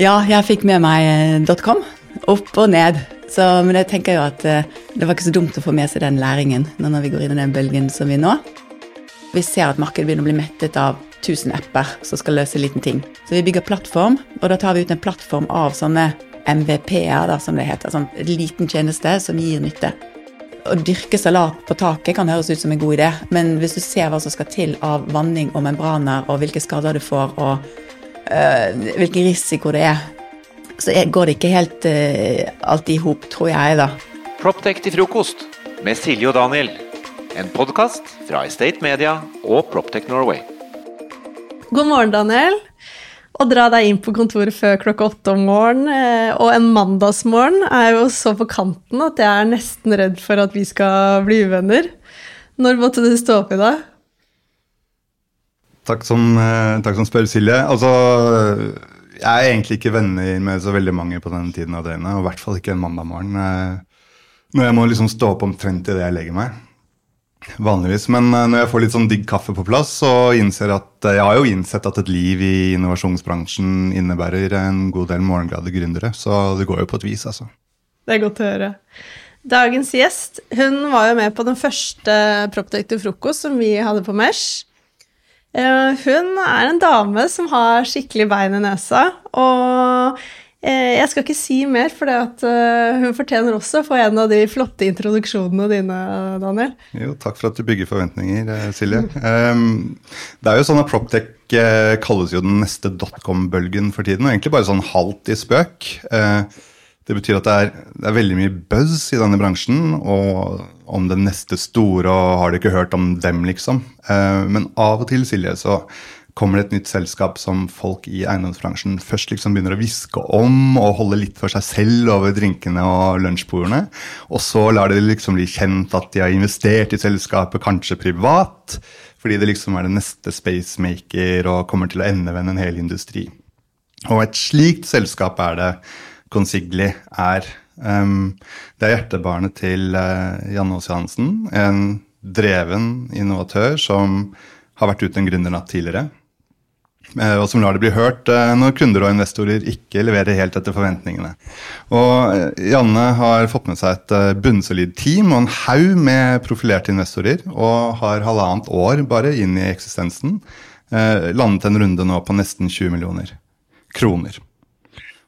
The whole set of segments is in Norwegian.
Ja, jeg fikk med meg eh, .com. Opp og ned. Så, men jeg tenker jo at eh, det var ikke så dumt å få med seg den læringen når vi går inn i den bølgen som vi nå. Vi ser at markedet begynner å bli mettet av 1000 apper som skal løse en liten ting. Så vi bygger plattform, og da tar vi ut en plattform av sånne MVP-er, som det heter. Sånn en liten tjeneste som gir nytte. Å dyrke salat på taket kan høres ut som en god idé, men hvis du ser hva som skal til av vanning og membraner, og hvilke skader du får, og hvilken risiko det er, så går det ikke helt alt alltid i hop, tror jeg, da. Proptech til frokost med Silje og Daniel. En podkast fra Estate Media og Proptech Norway. God morgen, Daniel. Å dra deg inn på kontoret før klokka åtte om morgenen eh, og en mandagsmorgen er jo så på kanten at jeg er nesten redd for at vi skal bli uvenner. Når måtte du stå opp i dag? Takk som, eh, takk som spør, Silje. Altså, jeg er egentlig ikke venner med så veldig mange på denne tiden av døgnet. Og i hvert fall ikke en mandag morgen. eh, Når jeg må liksom stå opp omtrent idet jeg legger meg. Vanligvis. Men eh, når jeg får litt sånn digg kaffe på plass, så innser at jeg har jo innsett at et liv i innovasjonsbransjen innebærer en god del morgenglade gründere. Så det går jo på et vis, altså. Det er godt å høre. Dagens gjest hun var jo med på den første Proptech frokost som vi hadde på Mesh. Eh, Hun er en dame som har skikkelig bein i nesa, og eh, jeg skal ikke si mer, for hun fortjener også å få en av de flotte introduksjonene dine, Daniel. Jo, takk for at du bygger forventninger, eh, Silje. Ehm, det er jo sånn at Proptech eh, kalles jo den neste dotcom-bølgen for tiden, og egentlig bare sånn halvt i spøk. Eh, det betyr at det er, det er veldig mye buzz i denne bransjen og om den neste store, og har du ikke hørt om dem, liksom. Eh, men av og til, Silje, så kommer det et nytt selskap som folk i eiendomsbransjen først liksom begynner å hviske om og holde litt for seg selv over drinkene og lunsjbordene. Og så lar det liksom bli kjent at de har investert i selskapet, kanskje privat, fordi det liksom er det neste spacemaker og kommer til å endevende en hel industri. Og et slikt selskap er det Consigli er. Det er hjertebarnet til uh, Janne Aas Johansen, en dreven innovatør som har vært ute en gründernatt tidligere. Uh, og som lar det bli hørt uh, når kunder og investorer ikke leverer helt etter forventningene. Og Janne har fått med seg et bunnsolid team og en haug med profilerte investorer, og har halvannet år bare inn i eksistensen. landet en runde nå på nesten 20 millioner kroner.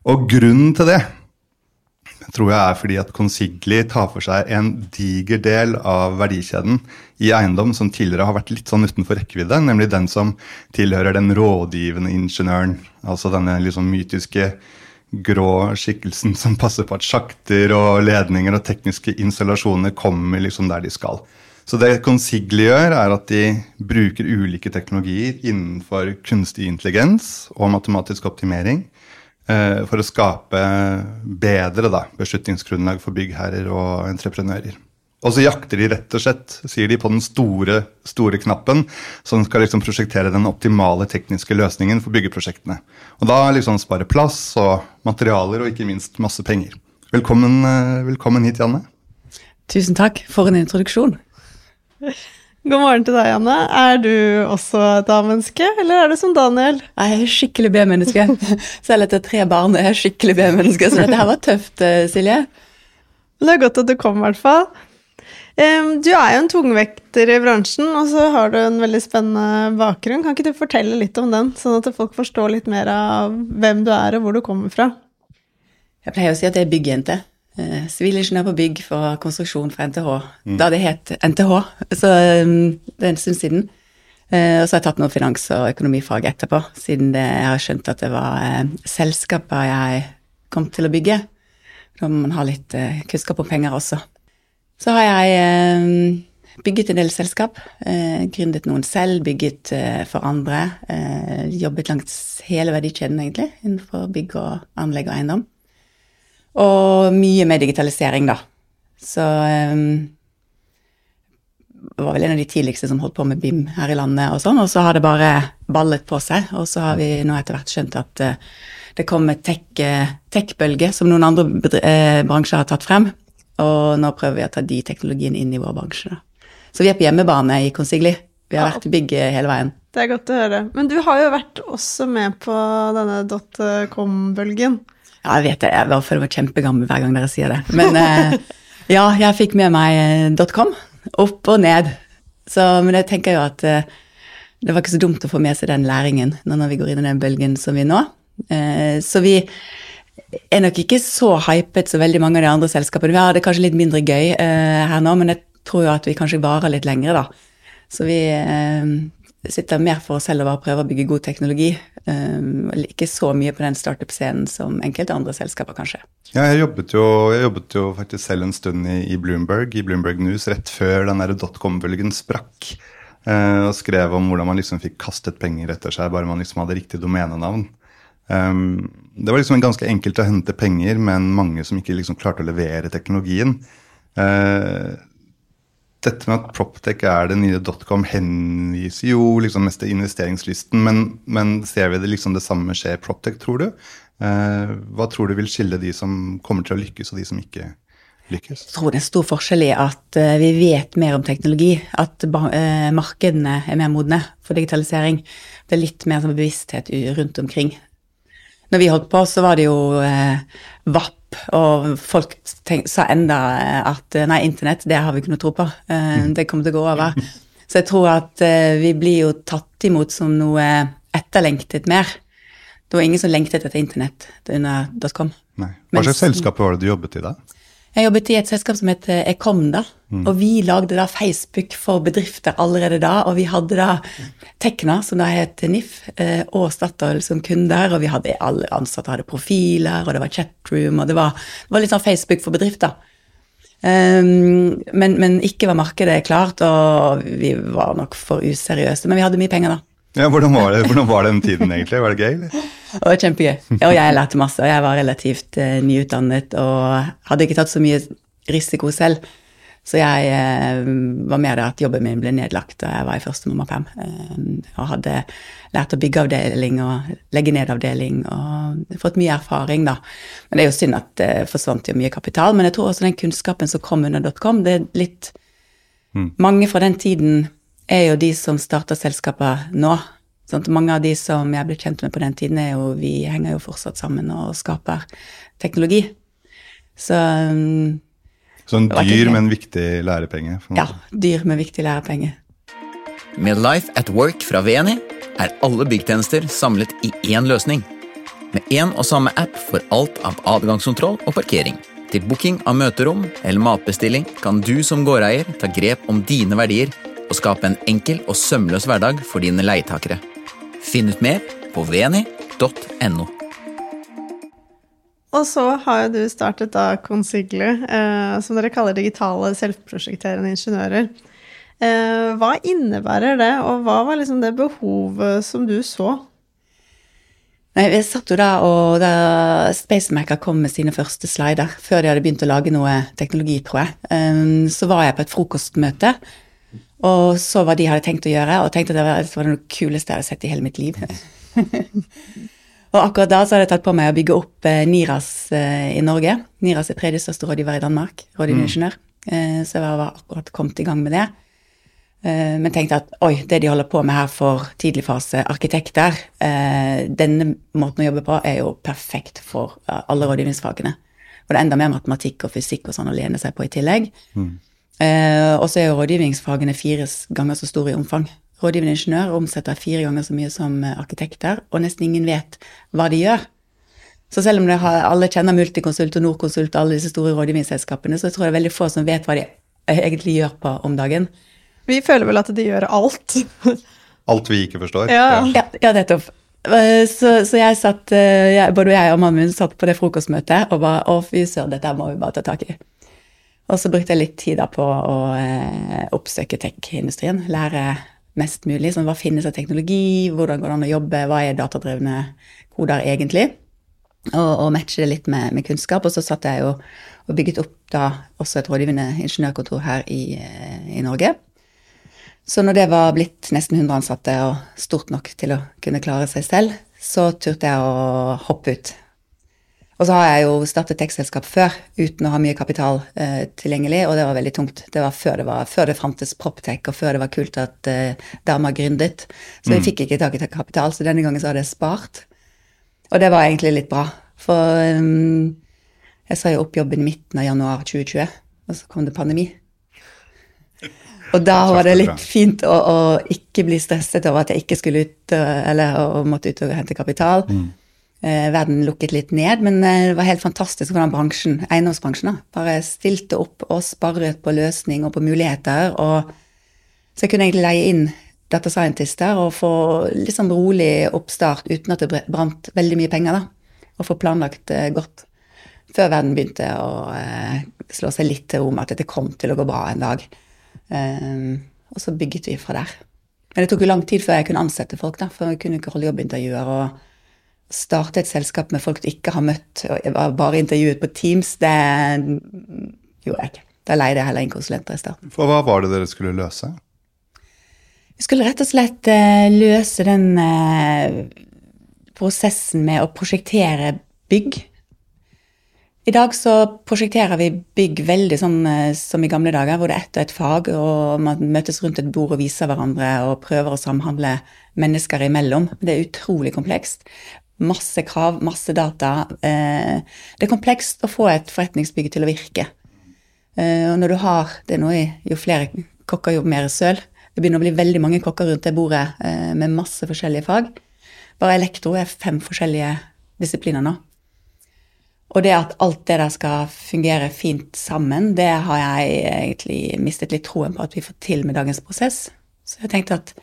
Og grunnen til det tror jeg er fordi at Consigli tar for seg en diger del av verdikjeden i eiendom som tidligere har vært litt sånn utenfor rekkevidde, nemlig den som tilhører den rådgivende ingeniøren. Altså denne liksom mytiske grå skikkelsen som passer på at sjakter og ledninger og tekniske installasjoner kommer liksom der de skal. Så det Consigli gjør, er at de bruker ulike teknologier innenfor kunstig intelligens og matematisk optimering for å skape bedre da, beslutningsgrunnlag for byggherrer og entreprenører. Og så jakter de rett og slett, sier de, på den store, store knappen som skal liksom prosjektere den optimale tekniske løsningen for byggeprosjektene. Og da liksom spare plass og materialer og ikke minst masse penger. Velkommen, eh, velkommen hit, Janne. Tusen takk for en introduksjon. God morgen til deg, Anne. Er du også et A-menneske, eller er du som Daniel? Jeg er skikkelig B-menneske. Selv etter tre barn er jeg skikkelig B-menneske, så dette her var tøft, eh, Silje. Det er godt at du kom, i hvert fall. Du er jo en tungvekter i bransjen, og så har du en veldig spennende bakgrunn. Kan ikke du fortelle litt om den, sånn at folk forstår litt mer av hvem du er og hvor du kommer fra? Jeg pleier å si at jeg er byggjente. Eh, sivilingeniør på bygg for konstruksjon for NTH. Mm. Da det het NTH, så um, det er en stund siden. Uh, og så har jeg tatt noe finans- og økonomifag etterpå, siden det, jeg har skjønt at det var uh, selskaper jeg kom til å bygge. Da må man ha litt uh, kunnskap om penger også. Så har jeg bygget en del selskap. gründet noen selv, bygget for andre. jobbet langs hele verdikjeden, egentlig, innenfor bygg og anlegg og eiendom. Og mye med digitalisering, da. Så um, det var vel en av de tidligste som holdt på med BIM her i landet, og sånn, og så har det bare ballet på seg. Og så har vi nå etter hvert skjønt at uh, det kommer eh, tech-bølge, som noen andre uh, bransjer har tatt frem. Og nå prøver vi å ta de teknologiene inn i vår bransje. Da. Så vi er på hjemmebane i Consigli. vi har vært i bygg hele veien. Det er godt å høre. Men du har jo vært også med på denne dotcom-bølgen. Ja, jeg vet det. Jeg føler meg kjempegammel hver gang dere sier det. Men eh, ja, jeg fikk med meg .com. Opp og ned. Så, men jeg tenker jo at eh, det var ikke så dumt å få med seg den læringen nå når vi går inn i den bølgen som vi nå. Eh, så vi er nok ikke så hypet som veldig mange av de andre selskapene. Vi har det kanskje litt mindre gøy eh, her nå, men jeg tror jo at vi kanskje varer litt lengre, da. Så vi eh, sitter mer for oss selv og bare prøver å bygge god teknologi. Um, ikke så mye på den startup-scenen som enkelte andre selskaper, kanskje. Ja, jeg jobbet jo, jeg jobbet jo faktisk selv en stund i, i, Bloomberg, i Bloomberg News rett før den dotcom-bølgen sprakk. Uh, og skrev om hvordan man liksom fikk kastet penger etter seg bare man liksom hadde riktig domenenavn. Um, det var liksom ganske enkelt å hente penger, men mange som ikke liksom klarte å levere teknologien. Uh, dette med at Proptech er det nye dotcom, henviser jo liksom mest til investeringslysten, men, men, ser vi det liksom det samme skje i Proptech, tror du? Eh, hva tror du vil skille de som kommer til å lykkes, og de som ikke lykkes? Jeg tror det er stor forskjell i at uh, vi vet mer om teknologi, at uh, markedene er mer modne for digitalisering. Det er litt mer sånn bevissthet rundt omkring. Når vi holdt på, så var det jo eh, VAP og folk tenk, sa enda eh, at eh, nei, internett, det har vi ikke noe tro på. Eh, det kommer til å gå over. Så jeg tror at eh, vi blir jo tatt imot som noe etterlengtet mer. Det var ingen som lengtet etter internett under dotcom. Hva slags selskap var det du jobbet i da? Jeg jobbet i et selskap som het Ekomda. Mm. Og vi lagde da Facebook for bedrifter allerede da. Og vi hadde da Tekna, som da het NIF, eh, og Statoil som kunder. Og vi hadde alle ansatte hadde profiler, og det var chatroom, og det var, det var litt sånn Facebook for bedrifter. Um, men, men, ikke var markedet klart, og vi var nok for useriøse. Men vi hadde mye penger, da. Ja, hvordan var, det, hvordan var den tiden egentlig? Var det gøy? Eller? Det var kjempegøy. Og jeg lærte masse. Og jeg var relativt uh, nyutdannet og hadde ikke tatt så mye risiko selv. Så jeg uh, var med der at jobben min ble nedlagt da jeg var i første mammaperm. Uh, og hadde lært å bygge avdeling og legge ned avdeling og fått mye erfaring, da. Men det er jo synd at det forsvant jo mye kapital. Men jeg tror også den kunnskapen som kom under .com, det er litt mm. Mange fra den tiden er jo de som starter selskaper nå. Sånn mange av de som jeg ble kjent med på den tiden, er jo Vi henger jo fortsatt sammen og skaper teknologi. Så um, Så en dyr, men viktig lærepenge? Ja. Dyr, men viktig lærepenge. Med Life at Work fra VNI er alle byggtjenester samlet i én løsning. Med én og samme app for alt av adgangskontroll og parkering. Til booking av møterom eller matbestilling kan du som gårdeier ta grep om dine verdier og skape en enkel og sømløs hverdag for dine leietakere. Finn ut mer på veni.no. Og så har jo du startet da Consigli, eh, som dere kaller digitale selvprosjekterende ingeniører. Eh, hva innebærer det, og hva var liksom det behovet som du så? Nei, Vi satt jo da, og da Spacemaker kom med sine første slider, før de hadde begynt å lage noe teknologi, tror jeg, um, så var jeg på et frokostmøte og så hva de hadde tenkt å gjøre, og tenkte at det var, det var det kuleste jeg hadde sett i hele mitt liv. og akkurat da så hadde jeg tatt på meg å bygge opp eh, NIRAS eh, i Norge. NIRAS er tredje største rådgiver i Danmark, rådgivningsingeniør. Mm. Eh, så jeg var akkurat kommet i gang med det. Eh, men tenkte at oi, det de holder på med her for tidligfasearkitekter, eh, denne måten å jobbe på er jo perfekt for alle rådgivningsfagene. Og det er enda mer matematikk og fysikk og sånn å lene seg på i tillegg. Mm. Eh, og så er jo rådgivningsfagene fire ganger så store i omfang. Rådgivende ingeniør omsetter fire ganger så mye som eh, arkitekter, og nesten ingen vet hva de gjør. Så selv om har, alle kjenner Multiconsult og Norconsult og alle disse store rådgivningsselskapene, så tror jeg det er veldig få som vet hva de egentlig gjør på om dagen. Vi føler vel at de gjør alt. alt vi ikke forstår? Ja, ja, ja nettopp. Eh, så, så, jeg satt, eh, jeg, både jeg og mannen min satt på det frokostmøtet og bare Å, fy søren, dette må vi bare ta tak i. Og så brukte jeg litt tid da på å eh, oppsøke tech-industrien. Lære mest mulig. Sånn, hva finnes av teknologi, hvordan går det an å jobbe, hva er datadrevne koder egentlig? Og, og matche det litt med, med, kunnskap. Og så satt jeg jo og bygget opp da også et rådgivende ingeniørkontor her i, eh, i Norge. Så når det var blitt nesten 100 ansatte og stort nok til å kunne klare seg selv, så turte jeg å hoppe ut Og så har jeg jo startet tekstselskap før uten å ha mye kapital eh, tilgjengelig, og det var veldig tungt. Det var før det, var, før det fantes Proptech, og før det var kult at eh, damer gründet. Så jeg fikk ikke tak i kapital, så denne gangen så hadde jeg spart. Og det var egentlig litt bra, for um, jeg sa jo opp jobben i midten av januar 2020, og så kom det pandemi. Og da var det litt fint å, å ikke bli stresset over at jeg ikke skulle ut, eh, eller å måtte ut og hente kapital. Mm. Eh, verden lukket litt ned, men eh, det var helt fantastisk hvordan bransjen, eiendomsbransjen da, bare stilte opp og sparret på løsning og på muligheter. Og, så jeg kunne egentlig leie inn data scientister og få litt sånn rolig oppstart uten at det brant veldig mye penger. da, Og få planlagt eh, godt. Før verden begynte å slå seg litt til ro med at dette kom til å gå bra en dag. Og så bygget vi fra der. Men det tok jo lang tid før jeg kunne ansette folk, da, for jeg kunne ikke holde jobbintervjuer. og starte et selskap med folk du ikke har møtt, og jeg var bare intervjuet på Teams, det gjorde jeg ikke. Da leide jeg heller inn konsulenter i starten. For hva var det dere skulle løse? Vi skulle rett og slett uh, løse den uh, prosessen med å prosjektere bygg. I dag så prosjekterer vi bygg veldig sånn uh, som i gamle dager, hvor det er ett og ett fag, og man møtes rundt et bord og viser hverandre og prøver å samhandle mennesker imellom. Det er utrolig komplekst. Masse krav, masse data. Eh, det er komplekst å få et forretningsbygg til å virke. Eh, og når du har det noe Jo flere kokker, jo mer søl. Det begynner å bli veldig mange kokker rundt det bordet eh, med masse forskjellige fag. Bare elektro er fem forskjellige disipliner nå. Og det at alt det der skal fungere fint sammen, det har jeg egentlig mistet litt troen på at vi får til med dagens prosess. Så jeg tenkte at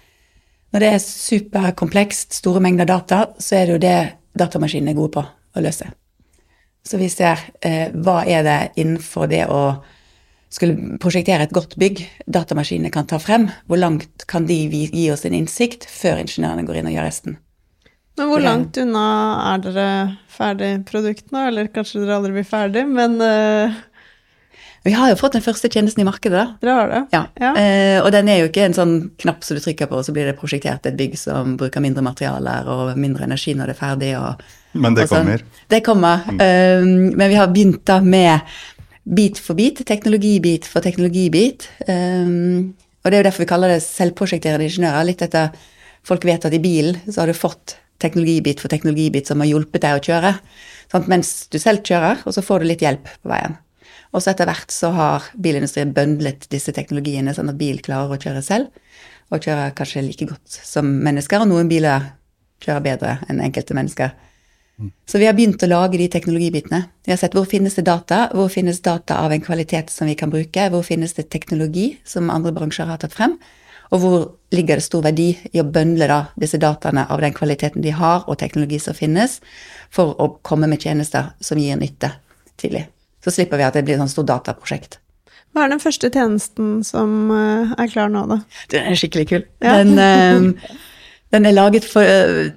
når det er superkomplekst, store mengder data, så er det jo det datamaskinene er gode på å løse. Så vi ser eh, hva er det innenfor det å skulle prosjektere et godt bygg datamaskinene kan ta frem. Hvor langt kan de gi oss en innsikt før ingeniørene går inn og gjør resten? Men hvor langt unna er dere ferdig produkt nå? Eller kanskje dere aldri blir ferdig, men uh vi har jo fått den første tjenesten i markedet. da. Dere har det? Ja. ja. Eh, og den er jo ikke en sånn knapp som du trykker på, og så blir det prosjektert et bygg som bruker mindre materialer og mindre energi når det er ferdig. Og, men det sånn. kommer? Det kommer. Mm. Eh, men vi har begynt da med bit for bit, teknologibit for teknologibit. Eh, og det er jo derfor vi kaller det selvprosjekterende ingeniører. Litt etter folk vet at i bilen så har du fått teknologibit for teknologibit som har hjulpet deg å kjøre. Sant? mens du selv kjører, og så får du litt hjelp på veien. Og så etter hvert så har bilindustrien bøndlet disse teknologiene sånn at bil klarer å kjøre selv, og kjører kanskje like godt som mennesker, og noen biler kjører bedre enn enkelte mennesker. Så vi har begynt å lage de teknologibitene. Vi har sett hvor finnes det data, hvor finnes data av en kvalitet som vi kan bruke, hvor finnes det teknologi som andre bransjer har tatt frem, og hvor ligger det stor verdi i å bøndle da disse dataene av den kvaliteten de har, og teknologi som finnes, for å komme med tjenester som gir nytte tidlig. Så slipper vi at det blir et sånt stort dataprosjekt. Hva er den første tjenesten som eh, er klar nå, da? Den er skikkelig kul. Ja. Den, uh, den, er laget for uh,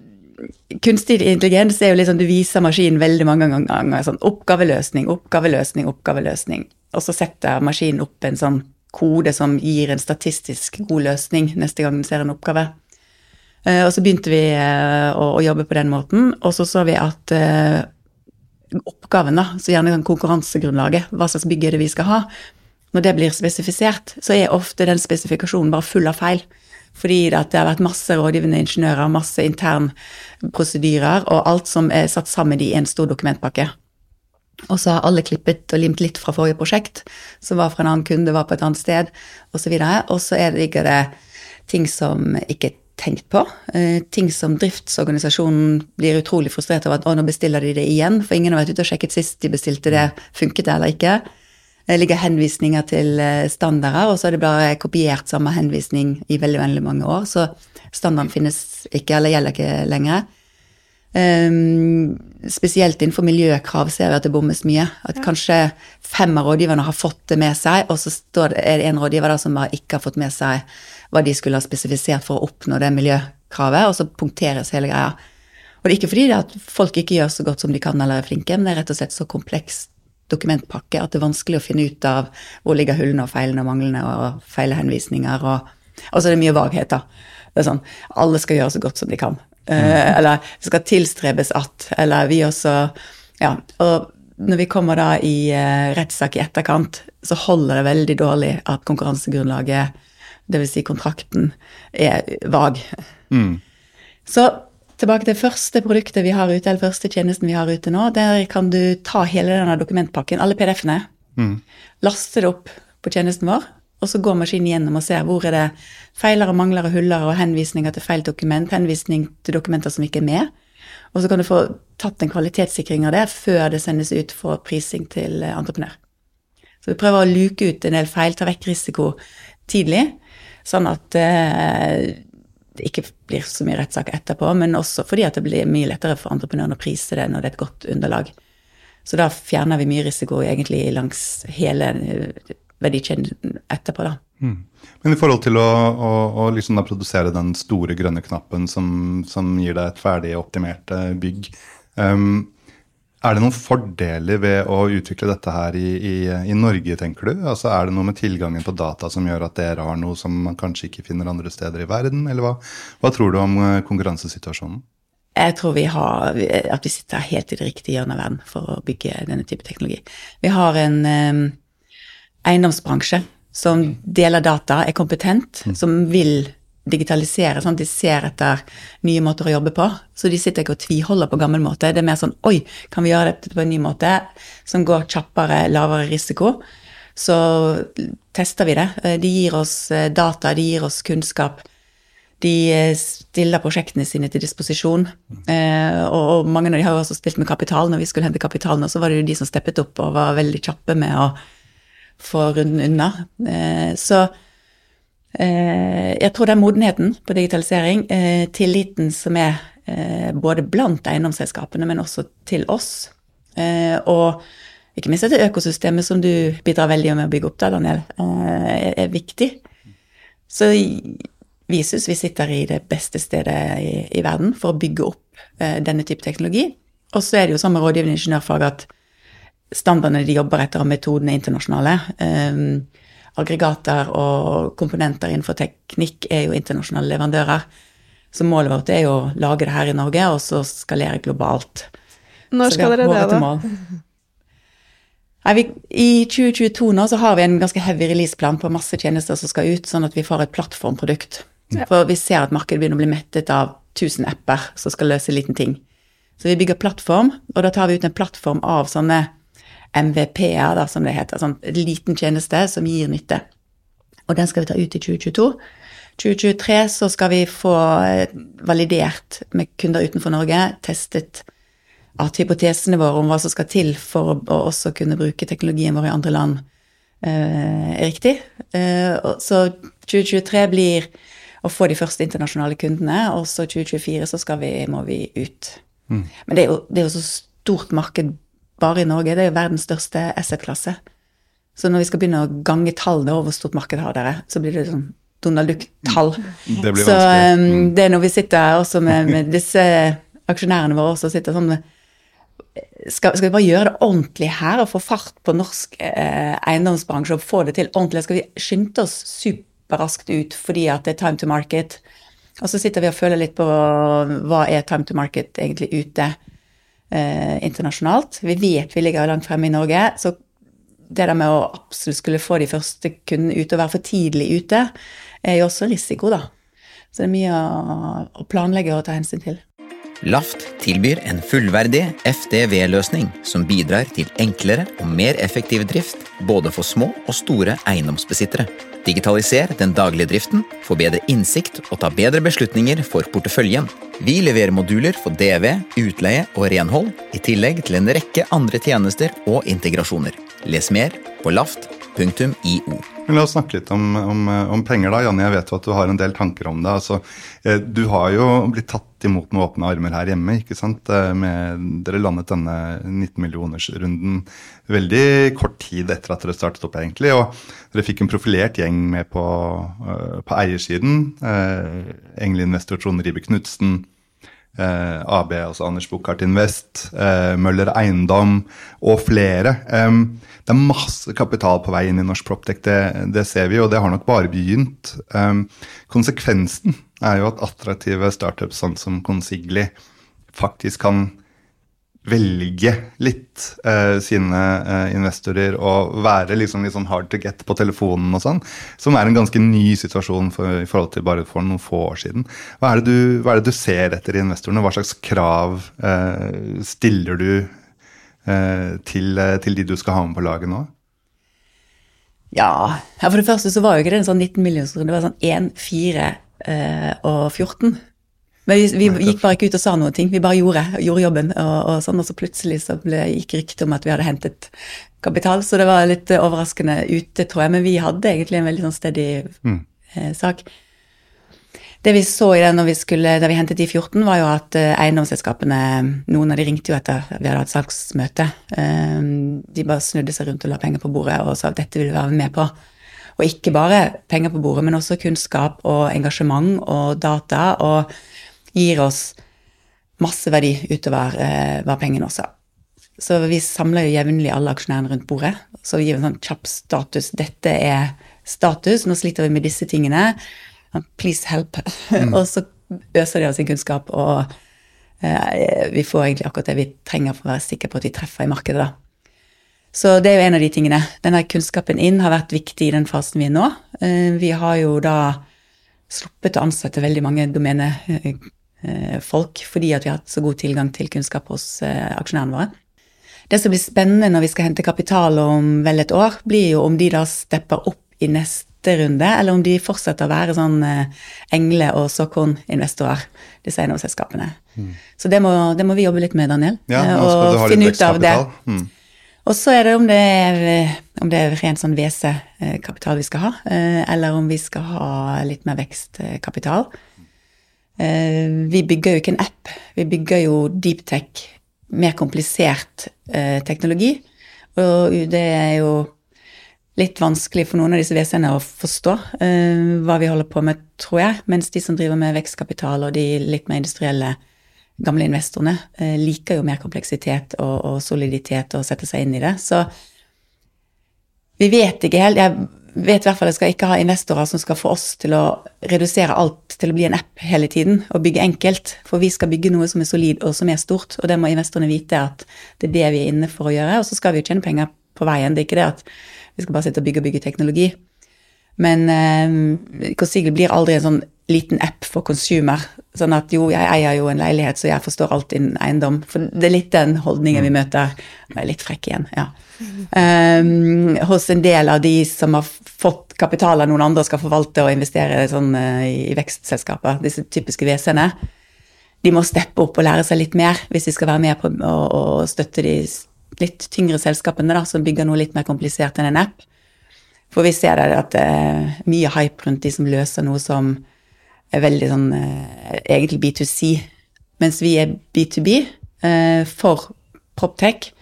Kunstig intelligens er jo liksom, du viser maskinen veldig mange ganger sånn oppgaveløsning, oppgaveløsning, oppgaveløsning. Og så setter maskinen opp en sånn kode som gir en statistisk god løsning neste gang den ser en oppgave. Og så begynte vi å, jobbe på den måten, og så så vi at oppgaven, da, så gjerne konkurransegrunnlaget, hva slags bygg er det vi skal ha, når det blir spesifisert, så er ofte den spesifikasjonen bare full av feil. Fordi det har vært masse rådgivende ingeniører, masse internprosedyrer, og alt som er satt sammen i en stor dokumentpakke. Og så har alle klippet og limt litt fra forrige prosjekt, som var fra en annen kunde, var på et annet sted, osv. Og så ligger det ting som ikke tenkt på. Eh, ting som driftsorganisasjonen blir utrolig frustrert over at å, nå bestiller de det igjen, for ingen har vært ute og sjekket sist de bestilte det, funket det eller ikke. Det ligger henvisninger til eh, standarder, og så er det bare kopiert samme henvisning i veldig, veldig mange år, så standarden finnes ikke, eller gjelder ikke lenger. Um, spesielt innenfor miljøkrav ser vi at det bommes mye. At ja. kanskje fem av rådgiverne har fått det med seg, og så det, er det en rådgiver da som bare ikke har fått med seg hva de skulle ha spesifisert for å oppnå det miljøkravet, og så punkteres hele greia. Og det er ikke fordi det at folk ikke gjør så godt som de kan eller er flinke, men det er rett og slett så kompleks dokumentpakke at det er vanskelig å finne ut av hvor ligger hullene og feilene og manglene og feilhenvisninger og Og så er det mye da. Det er sånn alle skal gjøre så godt som de kan. Uh, eller det skal tilstrebes at Eller vi også Ja, og når vi kommer da i uh, rettssak i etterkant, så holder det veldig dårlig at konkurransegrunnlaget, dvs. Si kontrakten, er vag. Mm. Så tilbake til første produktet vi har ute, eller første tjenesten vi har ute nå. Der kan du ta hele denne dokumentpakken, alle PDF-ene, Mm. laste det opp på tjenesten vår, og så går maskinen gjennom og ser hvor er det feiler og mangler og huller og henvisninger til feil dokument, henvisning til dokumenter som ikke er med. Og så kan du få tatt en kvalitetssikring av det før det sendes ut for prising til entreprenør. Så vi prøver å luke ut en del feil, ta vekk risiko tidlig, sånn at eh, det ikke blir så mye rettssak etterpå, men også fordi at det blir mye lettere for entreprenøren å prise det når det er et godt underlag. Så da fjerner vi mye risiko egentlig langs hele eh, verdikjeden etterpå, da. Men i forhold til å, å, å liksom produsere den store grønne knappen som, som gir deg et ferdig optimert eh, bygg, ehm, er det noen fordeler ved å utvikle dette her i, i, i Norge, tenker du? Altså Er det noe med tilgangen på data som gjør at dere har noe som man kanskje ikke finner andre steder i verden? Eller hva, hva tror du om eh, konkurransesituasjonen? Jeg tror vi har, at vi sitter helt i det riktige hjørnet av verden for å bygge denne type teknologi. Vi har en um, eiendomsbransje som deler data, er kompetent, som vil digitalisere, sånn at de ser etter nye måter å jobbe på. Så de sitter ikke og tviholder på gammel måte. Det er mer sånn oi, kan vi gjøre dette på en ny måte som går kjappere, lavere risiko? Så tester vi det. De gir oss eh, data, de gir oss kunnskap. De eh, stiller prosjektene sine til disposisjon. Eh, og, mange av de har jo også spilt med kapital. Når vi skulle hente kapital nå, så var det jo de som steppet opp og var veldig kjappe med å få runden unna. Eh, så eh, jeg tror det er modenheten på digitalisering, eh, tilliten som er eh, både blant eiendomsselskapene, men også til oss, eh, og ikke minst dette økosystemet som du bidrar veldig med å bygge opp, da, Daniel, eh, er, viktig. Så vi syns vi sitter i det beste stedet i, i verden for å bygge opp eh, denne type teknologi. Og så er det jo sånn med rådgivende ingeniørfag at standardene de jobber etter og metodene er internasjonale. Um, aggregater og komponenter innenfor teknikk er jo internasjonale leverandører. Så målet vårt er jo å lage det her i Norge, og så skalere globalt. Når skal dere det, da? Nei, vi, I 2022 nå så har vi en ganske heavy releaseplan på masse tjenester som skal ut, sånn at vi får et plattformprodukt. For vi ser at markedet begynner å bli mettet av 1000 apper som skal løse en liten ting. Så vi bygger plattform, og da tar vi ut en plattform av sånne MVP-er, som det heter. Sånn liten tjeneste som gir nytte. Og den skal vi ta ut i 2022. 2023 så skal vi få eh, validert med kunder utenfor Norge, testet at hypotesene våre om hva som skal til for å, også kunne bruke teknologien vår i andre land, eh, er riktig. Eh, så 2023 blir å få de første internasjonale kundene, og så 2024 så vi, må vi ut. Men det er, jo, det er jo så stort marked bare i Norge. Det er jo verdens største asset-klasse. Så når vi skal begynne å gange tallene over hvor stort marked har dere, så blir det sånn Donald Duck-tall. Det blir Så um, det er når vi sitter også med, med disse aksjonærene våre også sitter sånn med skal, skal vi bare gjøre det ordentlig her og få fart på norsk eh, eiendomsbransje og få det til ordentlig? Skal vi skynde oss superraskt ut fordi at det er time to market? Og så sitter vi og føler litt på hva er time to market egentlig ute eh, internasjonalt. Vi vet vi ligger langt fremme i Norge, så det der med å absolutt skulle få de første kundene ute og være for tidlig ute, er jo også risiko, da. Så det er mye å, å planlegge og ta hensyn til. Laft tilbyr en fullverdig FDV-løsning som bidrar til enklere og mer effektiv drift både for små og store eiendomsbesittere. Digitaliser den daglige driften, få bedre innsikt og ta bedre beslutninger for porteføljen. Vi leverer moduler for DV, utleie og renhold, i tillegg til en rekke andre tjenester og integrasjoner. Les mer på laft.io. Men La oss snakke litt om, om, om penger, da. Janne, jeg vet jo at du har en del tanker om det. Altså, eh, du har jo blitt tatt imot med åpne armer her hjemme. ikke sant? Eh, Med, dere landet denne 19-millionersrunden veldig kort tid etter at dere startet opp, egentlig. Og dere fikk en profilert gjeng med på, eh, på eiersiden. Engleinvestor Trond Ribe Knutsen. Eh, AB, altså Anders Buchardt Invest, eh, Møller Eiendom og flere. Em, det er masse kapital på vei inn i norsk proptech, det, det ser vi, og det har nok bare begynt. Em, konsekvensen er jo at attraktive startups sånn som Consigli faktisk kan velge litt uh, sine uh, investorer og være liksom litt sånn hard to get på telefonen og sånn, som er en ganske ny situasjon for, i forhold til bare for noen få år siden. Hva er det du, er det du ser etter i investorene? Hva slags krav uh, stiller du til, til, de du skal ha med på laget nå? Ja, for det første så var jo ikke det en sånn 19 millioner, det var sånn 1, 4 eh, og 14. Men vi, vi, gikk bare ikke ut og sa noen ting, vi bare gjorde, gjorde jobben. Og, og, sånn, og så plutselig så ble, gikk ryktet om at vi hadde hentet kapital, så det var litt overraskende ute, tror jeg. Men vi hadde egentlig en veldig sånn steady mm. eh, sak. Det vi så i det når vi skulle, da vi hentet de 14, var jo at eh, eiendomsselskapene Noen av de ringte jo etter vi hadde hatt salgsmøte. Eh, de bare snudde seg rundt og la penger på bordet og sa at dette vil vi være med på. Og ikke bare penger på bordet, men også kunnskap og engasjement og data. og gir oss masse verdi utover eh, hva pengene også. Så vi samler jo jevnlig alle aksjonærene rundt bordet. Så vi gir en sånn kjapp status. Dette er status, nå sliter vi med disse tingene. Please help. Mm. og så øser de av sin kunnskap, og eh, vi får egentlig akkurat det vi trenger for å være sikre på at vi treffer i markedet, da. Så det er jo en av de tingene. Denne kunnskapen inn har vært viktig i den fasen vi er nå. Eh, vi har jo da sluppet å ansette veldig mange domene folk fordi at vi har hatt så god tilgang til kunnskap hos eh, aksjonærene våre. Det som blir spennende når vi skal hente kapital om vel et år, blir jo om de da stepper opp i neste runde, eller om de fortsetter å være sånn eh, engle- og såkorninvestorer, disse eiendomsselskapene. Mm. Så det må, det må, vi jobbe litt med, Daniel. Ja, og finne ut av det. Mm. Og så er det om det er, om det er ren sånn WC-kapital vi skal ha, eller om vi skal ha litt mer vekstkapital. Eh, vi bygger jo ikke en app, vi bygger jo deeptech, mer komplisert eh, teknologi. Og det er jo litt vanskelig for noen av disse WC-ene å forstå eh, hva vi holder på med, tror jeg. Mens de som driver med vekstkapital og de litt mer industrielle gamle investorene, eh, liker jo mer kompleksitet og, og, soliditet og sette seg inn i det. Så vi vet ikke helt. Jeg vet i hvert fall at jeg skal ikke ha investorer som skal få oss til å redusere alt til å bli en app hele tiden og bygge enkelt. For vi skal bygge noe som er solid og som er stort, og det må investorene vite at det er det vi er inne for å gjøre. Og så skal vi jo tjene penger på veien. Det er ikke det at vi skal bare sitte og bygge og bygge teknologi. Men eh, Consigle blir aldri en sånn liten app for consumer. Sånn at jo, jeg eier jo en leilighet, så jeg forstår alt innen eiendom. For det er litt den holdningen vi møter. Jeg er litt frekk igjen, ja. Um, hos en del av de som har fått kapital av noen andre skal forvalte og investere sånn, uh, i vekstselskaper, disse typiske WC-ene. De må steppe opp og lære seg litt mer hvis de skal være med på å, støtte de litt tyngre selskapene da, som bygger noe litt mer komplisert enn en app. For vi ser det at det er mye hype rundt de som løser noe som er veldig sånn eh, egentlig B2C, mens vi er B2B eh, for PropTech,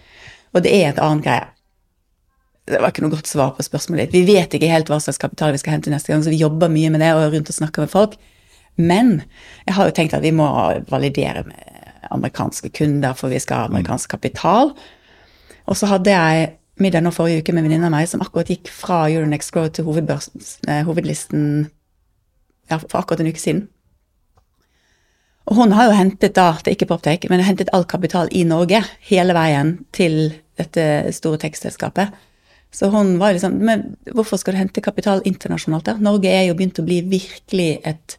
og det er et annet greie. Det var ikke noe godt svar på spørsmålet ditt. Vi vet ikke helt hva slags kapital vi skal hente neste gang, så vi jobber mye med det og rundt og snakker med folk. Men jeg har jo tenkt at vi må validere med amerikanske kunder, for vi skal ha amerikansk kapital. Og så hadde jeg middag nå forrige uke med en venninne av meg som akkurat gikk fra Euronex Grow til eh, hovedlisten ja, for akkurat en uke siden. Og hun har jo hentet da, det er ikke PropTech, men hentet all kapital i Norge hele veien til dette store tekstselskapet. Så hun var liksom Men hvorfor skal du hente kapital internasjonalt, da? Norge er jo begynt å bli virkelig et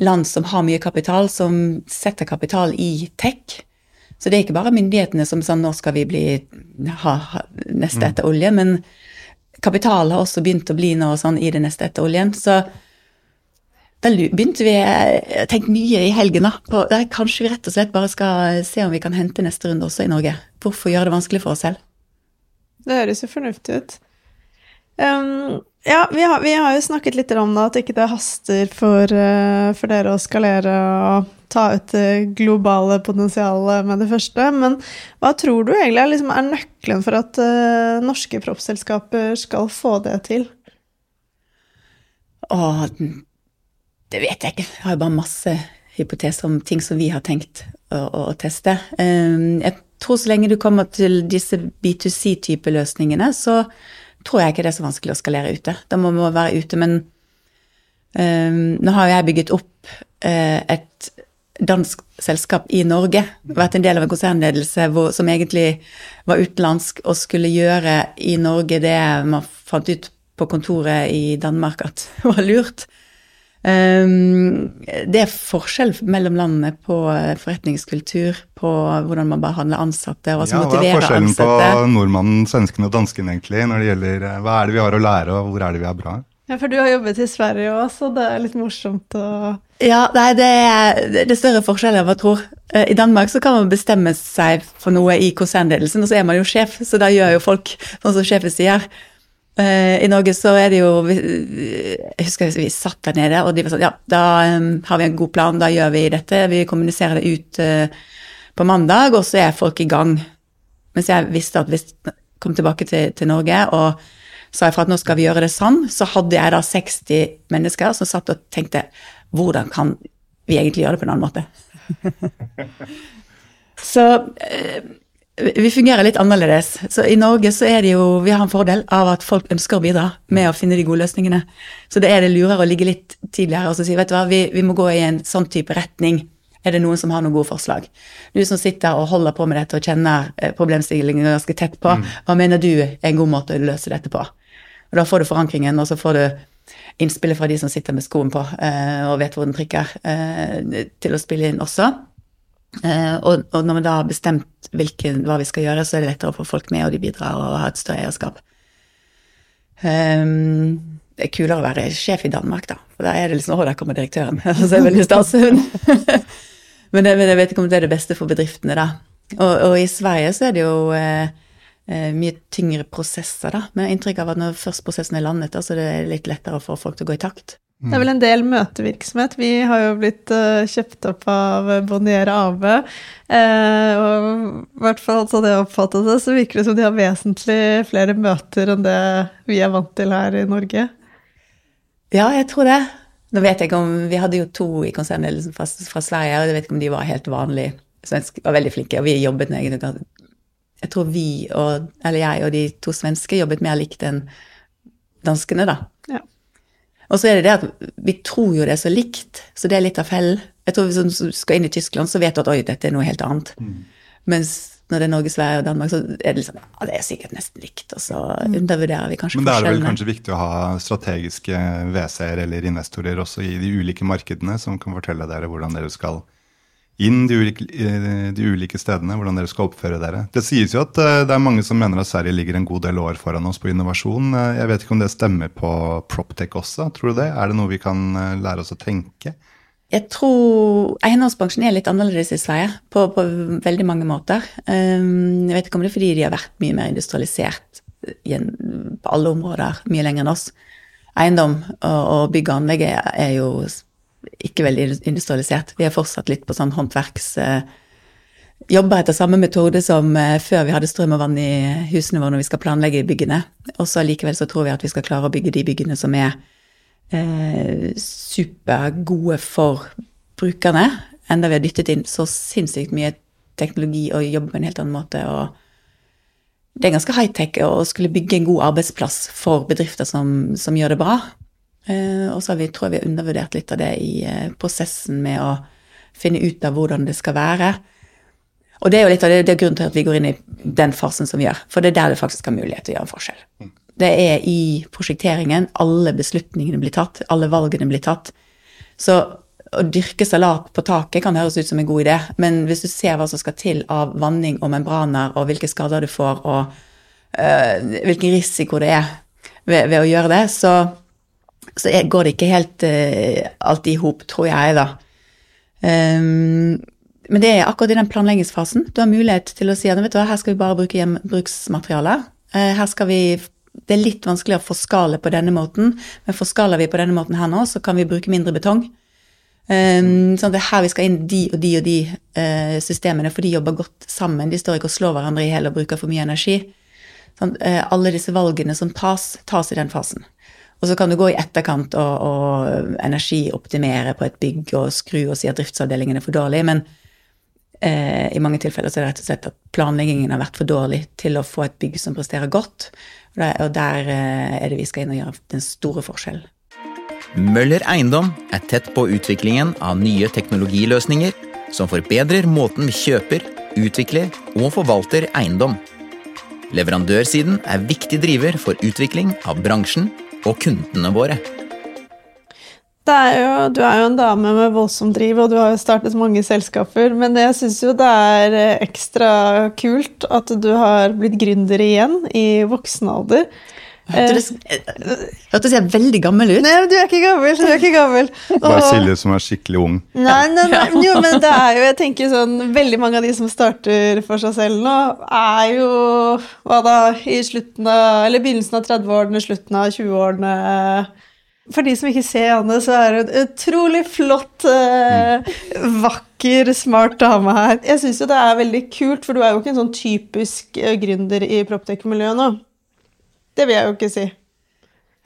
land som har mye kapital, som setter kapital i tech. Så det er ikke bare myndighetene som sa nå skal vi bli ha, ha neste mm. etter olje, men kapital har også begynt å bli noe sånn i det neste etter oljen. Så da begynte vi å tenke mye i helgen på der kanskje vi rett og slett bare skal se om vi kan hente neste runde også i Norge. Hvorfor gjøre det vanskelig for oss selv? Det høres jo fornuftig ut. Um, ja, vi har, vi har, jo snakket litt om det, at ikke det haster for, uh, for dere å skalere og ta ut det globale potensialet med det første. Men hva tror du egentlig er, liksom, er nøkkelen for at uh, norske proppselskaper skal få det til? Åh, det vet jeg ikke. Jeg har jo bare masse hypoteser om ting som vi har tenkt å, å teste. Um, jeg tror så lenge du kommer til disse B2C-type løsningene, så tror jeg ikke det er så vanskelig å skalere ute. Da må vi være ute, men um, nå har jeg bygget opp uh, et dansk selskap i Norge. Vært en del av en konsernledelse hvor, som egentlig var utenlandsk og skulle gjøre i Norge det man fant ut på kontoret i Danmark at var lurt. Um, det er forskjell mellom landene på forretningskultur, på hvordan man behandler ansatte. og ja, Hva er forskjellen ansatte. på nordmannen, svensken og dansken egentlig, når det gjelder eh, hva er det vi har å lære, og hvor er det vi er bra? Ja, for du har jobbet i Sverige òg, så det er litt morsomt å Ja, nei, det er, det er større forskjell enn man tror. Eh, I Danmark så kan man bestemme seg for noe i konsernledelsen, og så er man jo sjef, så da gjør jo folk sånn som sjefen sier. Eh, I Norge så er det jo Jeg husker vi satt der nede, og de var sånn Ja, da um, har vi en god plan, da gjør vi dette. Vi kommuniserer det ut uh, på mandag, og så er folk i gang. Mens jeg visste at hvis jeg kom tilbake til, til Norge og sa ifra at nå skal vi gjøre det sånn, så hadde jeg da 60 mennesker som satt og tenkte hvordan kan vi egentlig gjøre det på en annen måte? så eh, vi fungerer litt annerledes. Så i Norge så er det jo Vi har en fordel av at folk ønsker å bidra med å finne de gode løsningene. Så det er det lurere å ligge litt tidligere og si vet du hva, vi, vi må gå i en sånn type retning. Er det noen som har noen gode forslag? Du som sitter og holder på med dette og kjenner eh, problemstillingen ganske tett på, mm. hva mener du er en god måte å løse dette på? Og da får du forankringen, og så får du innspillet fra de som sitter med skoen på eh, og vet hvor den trykker, eh, til å spille inn også. Eh, og, og, når vi da har bestemt hvilken, hva vi skal gjøre, så er det lettere å få folk med, og de bidrar og har et større eierskap. Um, det er kulere å være sjef i Danmark, da. For da er det liksom Å, der kommer direktøren. Og så er veldig stas. men, men jeg vet ikke om det er det beste for bedriftene, da. Og, og i Sverige så er det jo eh, Eh, mye tyngre prosesser, da. Men jeg har inntrykk av at når først prosessen er landet, da, så er det litt lettere få folk til å gå i takt. Det er vel en del møtevirksomhet. Vi har jo blitt uh, kjøpt opp av Bonnier AB. Uh, og i hvert fall sånn jeg oppfattet det, så virker det som de har vesentlig flere møter enn det vi er vant til her i Norge. Ja, jeg tror det. Nå vet jeg ikke om Vi hadde jo to i konsernledelsen fra, fra, Sverige, og jeg vet ikke om de var helt vanlige. Svenske var veldig flinke, og vi jobbet egentlig jeg tror vi, og, eller jeg og de to svenske, jobbet mer likt enn danskene, da. Ja. Og så er det det at vi tror jo det er så likt, så det er litt av fellen. Jeg tror Hvis du skal inn i Tyskland, så vet du at oi, dette er noe helt annet. Mm. Mens når det er Norge, Sverige og Danmark, så er det liksom ja, det er sikkert nesten likt. Og så mm. undervurderer vi kanskje forskjellene. Men da er det vel kanskje viktig å ha strategiske WC-er eller investorer også i de ulike markedene, som kan fortelle dere hvordan dere skal inn de ulike, eh, de ulike, stedene, hvordan dere skal oppføre dere. Det sies jo at eh, det er mange som mener at Sverige ligger en god del år foran oss på innovasjon. Eh, jeg vet ikke om det stemmer på Proptech også, tror du det? Er det noe vi kan lære oss å tenke? Jeg tror eiendomsbransjen er litt annerledes i Sverige på, på, veldig mange måter. Jeg vet ikke om det er fordi de har vært mye mer industrialisert på alle områder mye lenger enn oss. Eiendom og bygg og anlegg er jo ikke veldig industrialisert. Vi er fortsatt litt på sånn håndverks... Eh, jobber etter samme metode som eh, før vi hadde strøm og vann i husene våre når vi skal planlegge byggene. Og så likevel så tror vi at vi skal klare å bygge de byggene som er eh, supergode for brukerne. Enda vi har dyttet inn så sinnssykt mye teknologi og jobber på en helt annen måte. og det er ganske high-tech å skulle bygge en god arbeidsplass for bedrifter som, som gjør det bra. Eh, og så vi, tror jeg vi har undervurdert litt av det i eh, prosessen med å finne ut av hvordan det skal være. Og det er jo litt av det, det er grunnen til at vi går inn i den fasen som vi gjør. For det er der det faktisk har mulighet til å gjøre en forskjell. Mm. Det er i prosjekteringen alle beslutningene blir tatt, alle valgene blir tatt. Så å dyrke salat på taket kan høres ut som en god idé, men hvis du ser hva som skal til av vanning og membraner, og hvilke skader du får, og øh, hvilken risiko det er ved, ved å gjøre det, så så går det ikke helt uh, alltid i hop, tror jeg, da. Um, men det er akkurat i den planleggingsfasen. Du har mulighet til å si at vet du hva, her skal vi bare bruke gjenbruksmaterialer. Uh, vi Det er litt vanskelig å forskale på denne måten, men forskaler vi på denne måten her nå, så kan vi bruke mindre betong. Um, sånn at det er her vi skal inn de og de og de uh, systemene, for de jobber godt sammen. De står ikke og slår hverandre i hjel og bruker for mye energi. Sånn, alle disse valgene som tas, tas i den fasen. Og så kan du gå i etterkant og, og energioptimere på et bygg og skru og si at driftsavdelingen er for dårlig, men eh, i mange tilfeller så er det rett og slett at planleggingen har vært for dårlig til å få et bygg som presterer godt. Og der, og der eh, er det vi skal inn og gjøre den store forskjellen. Møller Eiendom er tett på utviklingen av nye teknologiløsninger som forbedrer måten vi kjøper, utvikler og forvalter eiendom. Leverandørsiden er viktig driver for utvikling av bransjen og kundene våre. Er jo, du er jo en dame med voldsom driv, og du har jo startet mange selskaper. Men jeg syns jo det er eh, ekstra kult at du har blitt gründer igjen i voksen alder. Hørtes hørtes jeg veldig gammel ut? Nei, du er ikke gammel. Du er ikke gammel. Bare Silje som er skikkelig ung. Nei, nei, nei, men jo, men det er jo, jeg tenker sånn, veldig mange av de som starter for seg selv nå, er jo, hva da, i slutten av, eller begynnelsen av 30-årene, slutten av 20-årene. For de som ikke ser Anne, så er hun en utrolig flott, eh, vakker, smart dame her. Jeg synes jo det er veldig kult, for du er jo ikke en sånn typisk eh, gründer i proptech-miljøet nå. Det vil jeg jo ikke si.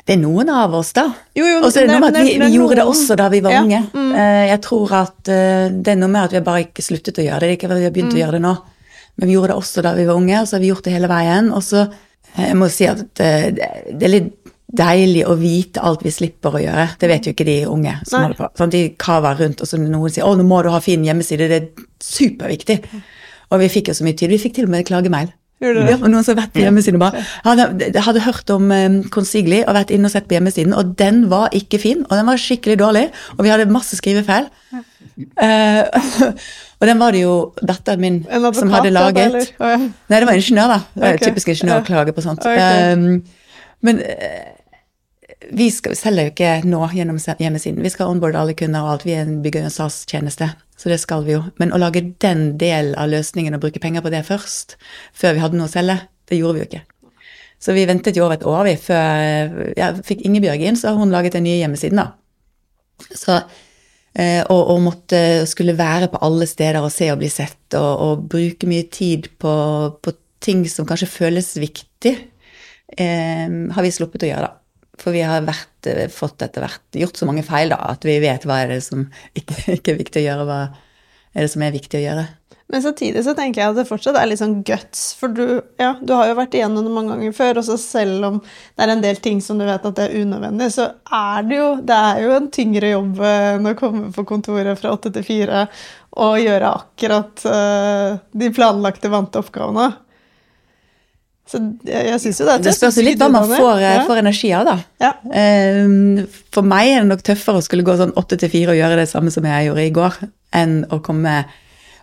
Det er noen av oss, da. Jo, jo, og så er det noe med at vi, vi gjorde det også da vi var Ja, unge. mm. Eh, Jeg tror at eh, det er noe med at vi har bare ikke sluttet å gjøre det. Det ikke vi har begynt Mm. å gjøre det nå. Men vi gjorde det også da vi var unge, og så har vi gjort det hele veien. Og så eh, jeg må si at det er litt deilig å vite alt vi slipper å gjøre. Det vet jo ikke de unge som Nei. holder på. Sånn, de kaver rundt, og så noen sier 'Å, nå må du ha fin hjemmeside', det er superviktig. Og vi fikk jo så mye tid. Vi fikk til og med klagemail. Det? Ja, og noen som har vært på hjemmesiden og bare hadde, hadde hørt om um, Consigli og vært inne og sett på hjemmesiden, og den var ikke fin, og den var skikkelig dårlig, og vi hadde masse skrivefeil. Eh, og den var det jo datteren min advokat, som hadde laget. ja. Nei, det var ingeniør, da. Det er Typisk ingeniør å klage på sånt. Okay. Um, men uh, vi skal, selger jo ikke nå gjennom hjemmesiden. Vi skal onboarde alle kunder og alt. Vi er en bygger en SAS-tjeneste, så det skal vi jo. Men å lage den delen av løsningen og bruke penger på det først, før vi hadde noe å selge, det gjorde vi jo ikke. Så vi ventet jo over et år vi før jeg fikk Ingebjørg inn, så har hun laget den nye hjemmesiden, da. Så, eh, og, og måtte skulle være på alle steder og se og bli sett, og, og bruke mye tid på, på ting som kanskje føles viktig, eh, har vi sluppet å gjøre, da. For vi har vært, eh, fått etter hvert gjort så mange feil da, at vi vet hva er det som ikke, ikke er viktig å gjøre, hva er det som er viktig å gjøre. Men samtidig så tenker jeg at det fortsatt er litt sånn guts, for du, ja, du har jo vært igjennom det mange ganger før, og så selv om det er en del ting som du vet at det er unødvendig, så er det jo, det er jo en tyngre jobb eh, enn å komme på kontoret fra åtte til fire og gjøre akkurat uh, de planlagte, vante oppgavene. Så jeg, jeg syns jo det er tøft. Det spørs jo litt hva man får, ja. får energi av, da. Ja. Eh, For meg er det nok tøffere å skulle gå sånn åtte til fire og gjøre det samme som jeg gjorde i går, enn å komme,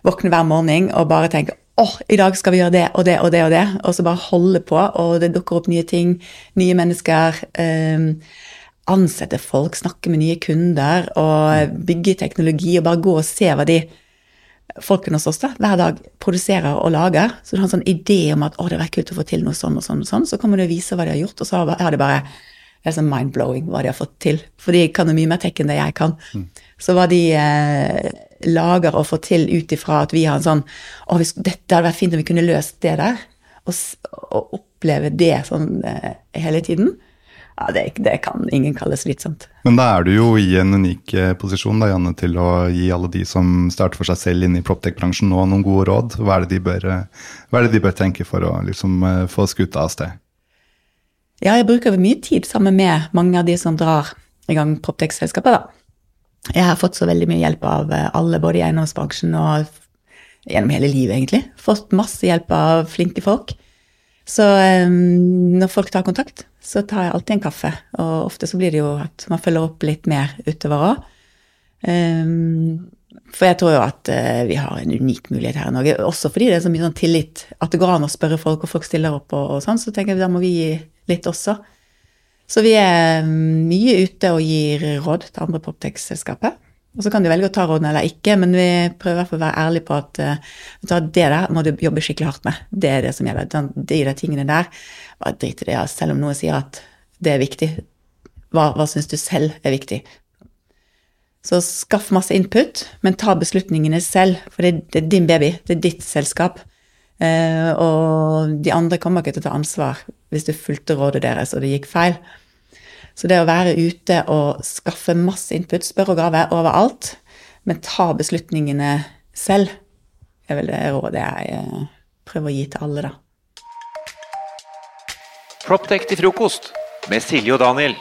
våkne hver morgen og bare tenke åh, i dag skal vi gjøre det og det og det og det, og så bare holde på, og det dukker opp nye ting, nye mennesker. eh, Ansette folk, snakke med nye kunder og bygge teknologi og bare gå og se hva de folkene hos oss da, hver dag produserer og lager. Så du har en sånn idé om at å, det hadde vært kult å få til noe sånn og sånn og sånn. Så kommer du og viser hva de har gjort, og så er det bare er sånn mind-blowing hva de har fått til. For de kan jo mye mer tech enn det jeg kan. Så hva de eh, lager og får til ut ifra at vi har en sånn Å, hvis, dette hadde vært fint om vi kunne løst det der. Og, og oppleve det sånn eh, hele tiden. Ja, det, det kan ingen kalle slitsomt. Men da er du jo i en unik eh, posisjon da, Janne, til å gi alle de som starter for seg selv inne i proptech-bransjen nå noen gode råd. Hva er det de bør, eh, hva er det de bør tenke for å liksom, eh, få skuta av sted? Ja, jeg bruker mye tid sammen med mange av de som drar i gang proptech-selskapet, da. Jeg har fått så veldig mye hjelp av alle, både i eiendomsbransjen og gjennom hele livet, egentlig. Fått masse hjelp av flinke folk. Så um, når folk tar kontakt, så tar jeg alltid en kaffe. Og ofte så blir det jo at man følger opp litt mer utover òg. for jeg tror jo at uh, vi har en unik mulighet her i Norge, også fordi det er så mye sånn tillit. At det går an å spørre folk, og folk stiller opp og, og sånn. Så tenker jeg da må vi gi litt også. Så vi er mye ute og gir råd til andre Proptex-selskaper. Og så kan du velge å ta rådene eller ikke, men vi prøver i hvert fall å være ærlige på at hva, det der må du jobbe skikkelig hardt med. Det er det som gjelder. De der tingene der, bare drit i det. ja. Selv om noen sier at det er viktig, hva, hva syns du selv er viktig? Så skaff masse input, men ta beslutningene selv, for det, det er din baby, det er ditt selskap. Uh, og de andre kommer ikke til å ta ansvar hvis du fulgte rådet deres og det gikk feil. Så det å være ute og skaffe masse input, spørre og grave overalt, men ta beslutningene selv, er vel det rådet jeg eh, prøver å gi til alle, da. Proptech til frokost med Silje og Daniel.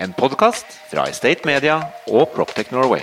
En podkast fra Estate Media og Proptech Norway.